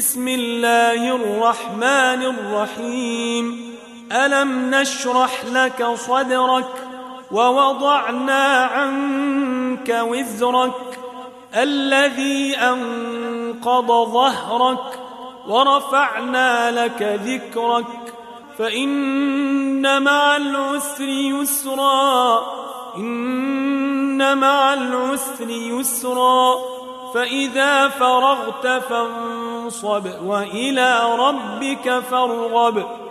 بسم الله الرحمن الرحيم. ألم نشرح لك صدرك ووضعنا عنك وزرك الذي أنقض ظهرك ورفعنا لك ذكرك فإن مع العسر يسرا. إن مع العسر يسرا. فإذا فرغت فانصب وإلى ربك فارغب.